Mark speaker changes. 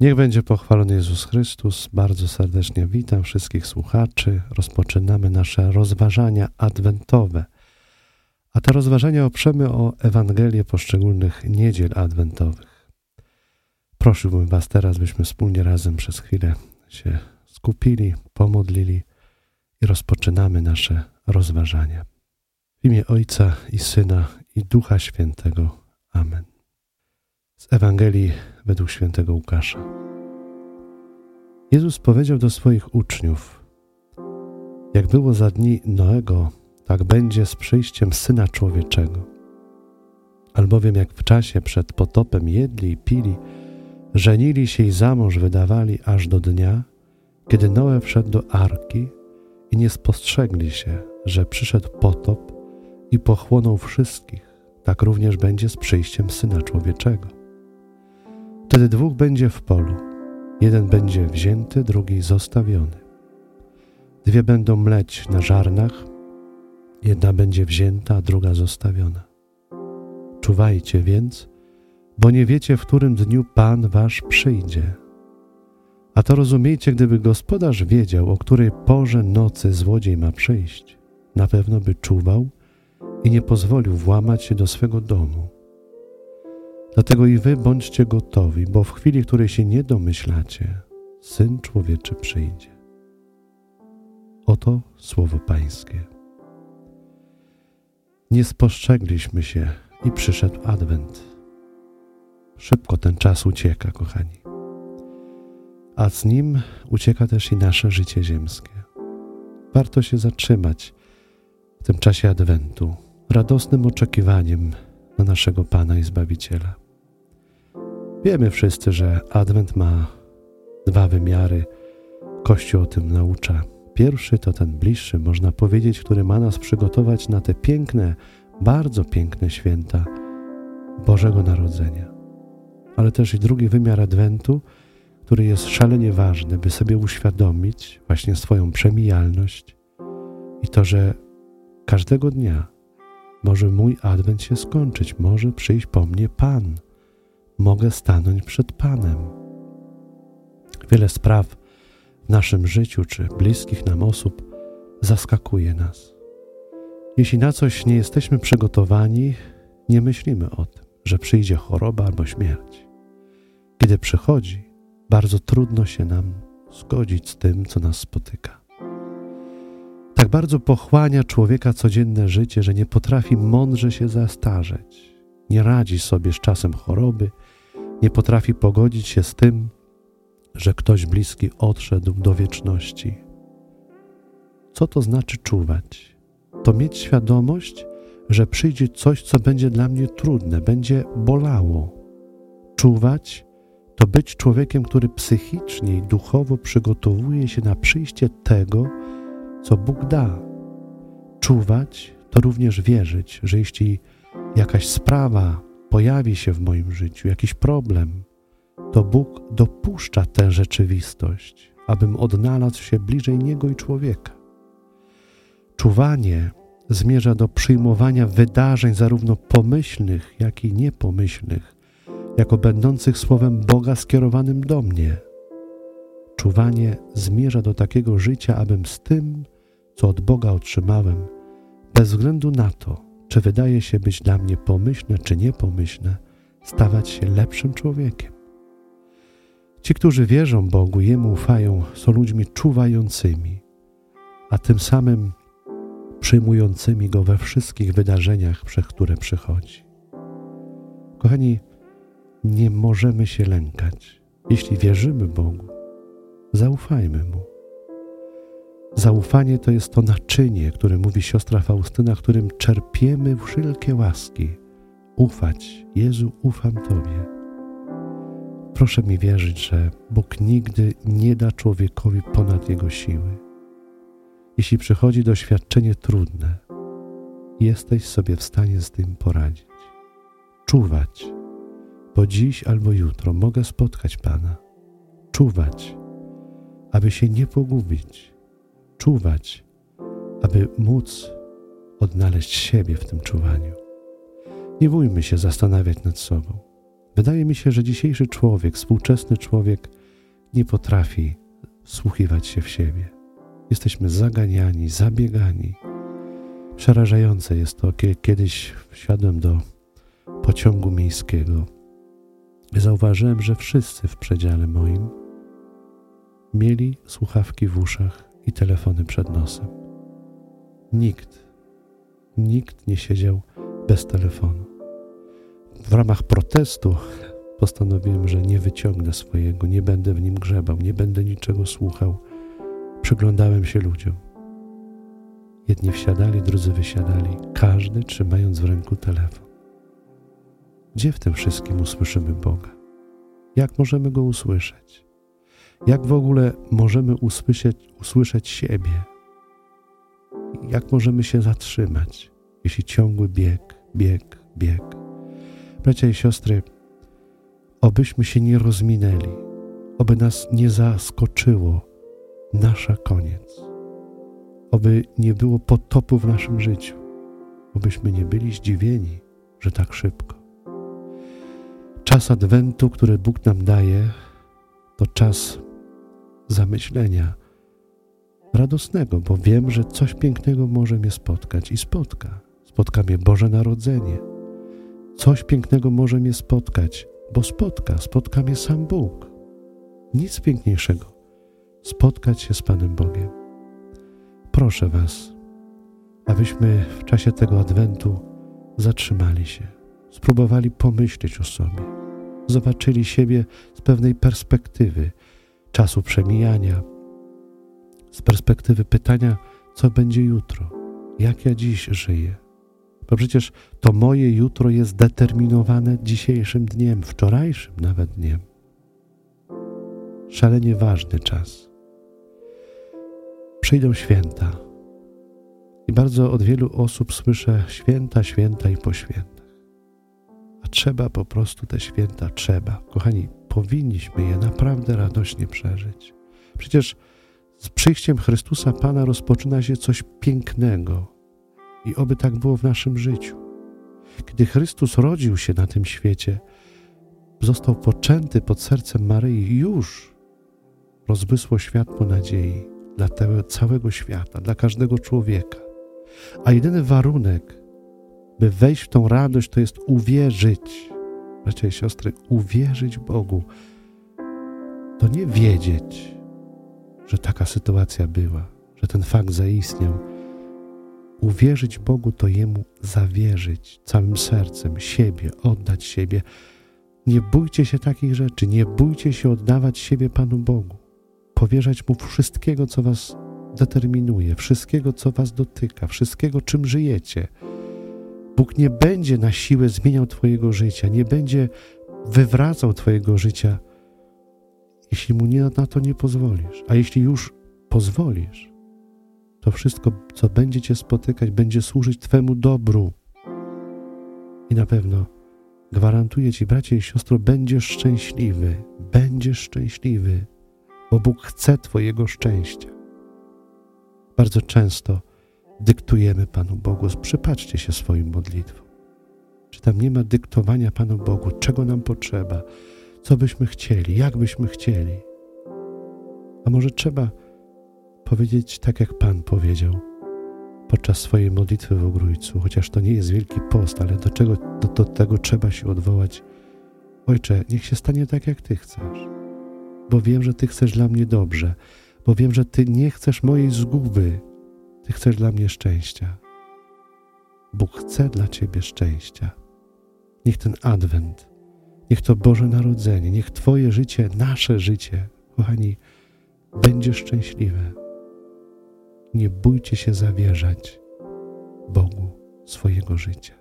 Speaker 1: Niech będzie pochwalony Jezus Chrystus. Bardzo serdecznie witam wszystkich słuchaczy. Rozpoczynamy nasze rozważania adwentowe. A te rozważania oprzemy o Ewangelię poszczególnych niedziel adwentowych. Prosiłbym Was teraz, byśmy wspólnie razem przez chwilę się skupili, pomodlili i rozpoczynamy nasze rozważania. W imię Ojca i Syna i Ducha Świętego. Amen. Z Ewangelii według świętego Łukasza. Jezus powiedział do swoich uczniów: Jak było za dni Noego, tak będzie z przyjściem syna człowieczego. Albowiem jak w czasie przed potopem jedli i pili, żenili się i za mąż wydawali aż do dnia, kiedy Noe wszedł do arki i nie spostrzegli się, że przyszedł potop i pochłonął wszystkich, tak również będzie z przyjściem syna człowieczego. Wtedy dwóch będzie w polu. Jeden będzie wzięty, drugi zostawiony. Dwie będą mleć na żarnach, jedna będzie wzięta, a druga zostawiona. Czuwajcie więc, bo nie wiecie, w którym dniu Pan wasz przyjdzie. A to rozumiejcie, gdyby gospodarz wiedział, o której porze nocy złodziej ma przyjść, na pewno by czuwał i nie pozwolił włamać się do swego domu. Dlatego i wy bądźcie gotowi, bo w chwili, której się nie domyślacie, Syn Człowieczy przyjdzie. Oto słowo Pańskie. Nie spostrzegliśmy się i przyszedł Adwent. Szybko ten czas ucieka, kochani. A z nim ucieka też i nasze życie ziemskie. Warto się zatrzymać w tym czasie Adwentu, radosnym oczekiwaniem na naszego Pana i Zbawiciela. Wiemy wszyscy, że Adwent ma dwa wymiary. Kościół o tym naucza. Pierwszy to ten bliższy, można powiedzieć, który ma nas przygotować na te piękne, bardzo piękne święta Bożego Narodzenia. Ale też i drugi wymiar Adwentu, który jest szalenie ważny, by sobie uświadomić właśnie swoją przemijalność i to, że każdego dnia może mój Adwent się skończyć, może przyjść po mnie Pan – mogę stanąć przed Panem. Wiele spraw w naszym życiu czy bliskich nam osób zaskakuje nas. Jeśli na coś nie jesteśmy przygotowani, nie myślimy o tym, że przyjdzie choroba albo śmierć. Kiedy przychodzi, bardzo trudno się nam zgodzić z tym, co nas spotyka. Tak bardzo pochłania człowieka codzienne życie, że nie potrafi mądrze się zastarzeć, nie radzi sobie z czasem choroby, nie potrafi pogodzić się z tym, że ktoś bliski odszedł do wieczności. Co to znaczy czuwać? To mieć świadomość, że przyjdzie coś, co będzie dla mnie trudne, będzie bolało. Czuwać to być człowiekiem, który psychicznie i duchowo przygotowuje się na przyjście tego, co Bóg da. Czuwać to również wierzyć, że jeśli jakaś sprawa pojawi się w moim życiu jakiś problem, to Bóg dopuszcza tę rzeczywistość, abym odnalazł się bliżej Niego i człowieka. Czuwanie zmierza do przyjmowania wydarzeń zarówno pomyślnych, jak i niepomyślnych, jako będących słowem Boga skierowanym do mnie. Czuwanie zmierza do takiego życia, abym z tym, co od Boga otrzymałem, bez względu na to, czy wydaje się być dla mnie pomyślne czy niepomyślne, stawać się lepszym człowiekiem. Ci, którzy wierzą Bogu, Jemu ufają, są ludźmi czuwającymi, a tym samym przyjmującymi Go we wszystkich wydarzeniach, przez które przychodzi. Kochani, nie możemy się lękać. Jeśli wierzymy Bogu, zaufajmy Mu. Zaufanie to jest to naczynie, które mówi siostra Faustyna, którym czerpiemy wszelkie łaski. Ufać. Jezu, ufam Tobie. Proszę mi wierzyć, że Bóg nigdy nie da człowiekowi ponad jego siły. Jeśli przychodzi doświadczenie trudne, jesteś sobie w stanie z tym poradzić. Czuwać, bo dziś albo jutro mogę spotkać Pana. Czuwać, aby się nie pogubić czuwać, aby móc odnaleźć siebie w tym czuwaniu. Nie bójmy się zastanawiać nad sobą. Wydaje mi się, że dzisiejszy człowiek, współczesny człowiek nie potrafi wsłuchiwać się w siebie. Jesteśmy zaganiani, zabiegani. Przerażające jest to, kiedy kiedyś wsiadłem do pociągu miejskiego. Zauważyłem, że wszyscy w przedziale moim mieli słuchawki w uszach i telefony przed nosem. Nikt, nikt nie siedział bez telefonu. W ramach protestu postanowiłem, że nie wyciągnę swojego, nie będę w nim grzebał, nie będę niczego słuchał. Przyglądałem się ludziom. Jedni wsiadali, drudzy wysiadali, każdy trzymając w ręku telefon. Gdzie w tym wszystkim usłyszymy Boga? Jak możemy Go usłyszeć? Jak w ogóle możemy usłyszeć, usłyszeć siebie? Jak możemy się zatrzymać, jeśli ciągły bieg, bieg, bieg? Bracia i siostry, obyśmy się nie rozminęli, oby nas nie zaskoczyło nasza koniec, oby nie było potopu w naszym życiu, obyśmy nie byli zdziwieni, że tak szybko. Czas Adwentu, który Bóg nam daje, to czas zamyślenia radosnego, bo wiem, że coś pięknego może mnie spotkać i spotka. Spotka mnie Boże Narodzenie. Coś pięknego może mnie spotkać, bo spotka, spotka mnie sam Bóg. Nic piękniejszego. Spotkać się z Panem Bogiem. Proszę Was, abyśmy w czasie tego Adwentu zatrzymali się, spróbowali pomyśleć o sobie, zobaczyli siebie z pewnej perspektywy czasu przemijania, z perspektywy pytania, co będzie jutro, jak ja dziś żyję. Bo przecież to moje jutro jest determinowane dzisiejszym dniem, wczorajszym nawet dniem. Szalenie ważny czas. Przyjdą święta. I bardzo od wielu osób słyszę święta, święta i po świętach. A trzeba po prostu te święta, trzeba. Kochani, powinniśmy je naprawdę radośnie przeżyć. Przecież z przyjściem Chrystusa Pana rozpoczyna się coś pięknego i oby tak było w naszym życiu. Kiedy Chrystus rodził się na tym świecie, został poczęty pod sercem Maryi, już rozbysło światło nadziei dla całego świata, dla każdego człowieka. A jedyny warunek, by wejść w tą radość, to jest uwierzyć. Bracia i siostry, uwierzyć Bogu. To nie wiedzieć, że taka sytuacja była, że ten fakt zaistniał. Uwierzyć Bogu to Jemu zawierzyć całym sercem, siebie, oddać siebie. Nie bójcie się takich rzeczy, nie bójcie się oddawać siebie Panu Bogu, powierzać Mu wszystkiego, co Was determinuje, wszystkiego, co Was dotyka, wszystkiego, czym żyjecie. Bóg nie będzie na siłę zmieniał Twojego życia, nie będzie wywracał Twojego życia jeśli mu nie, na to nie pozwolisz. A jeśli już pozwolisz, to wszystko, co będzie cię spotykać, będzie służyć Twemu dobru. I na pewno gwarantuję Ci, bracie i siostro, będziesz szczęśliwy, będziesz szczęśliwy, bo Bóg chce Twojego szczęścia. Bardzo często dyktujemy Panu Bogu, przypatrzcie się swoim modlitwom. Czy tam nie ma dyktowania Panu Bogu, czego nam potrzeba, co byśmy chcieli, jak byśmy chcieli. A może trzeba powiedzieć tak, jak Pan powiedział podczas swojej modlitwy w Ogrójcu, chociaż to nie jest wielki post, ale do, czego, do, do tego trzeba się odwołać. Ojcze, niech się stanie tak, jak Ty chcesz, bo wiem, że Ty chcesz dla mnie dobrze, bo wiem, że Ty nie chcesz mojej zguby, Ty chcesz dla mnie szczęścia. Bóg chce dla Ciebie szczęścia. Niech ten adwent Niech to Boże Narodzenie, niech Twoje życie, nasze życie, kochani, będzie szczęśliwe. Nie bójcie się zawierzać Bogu swojego życia.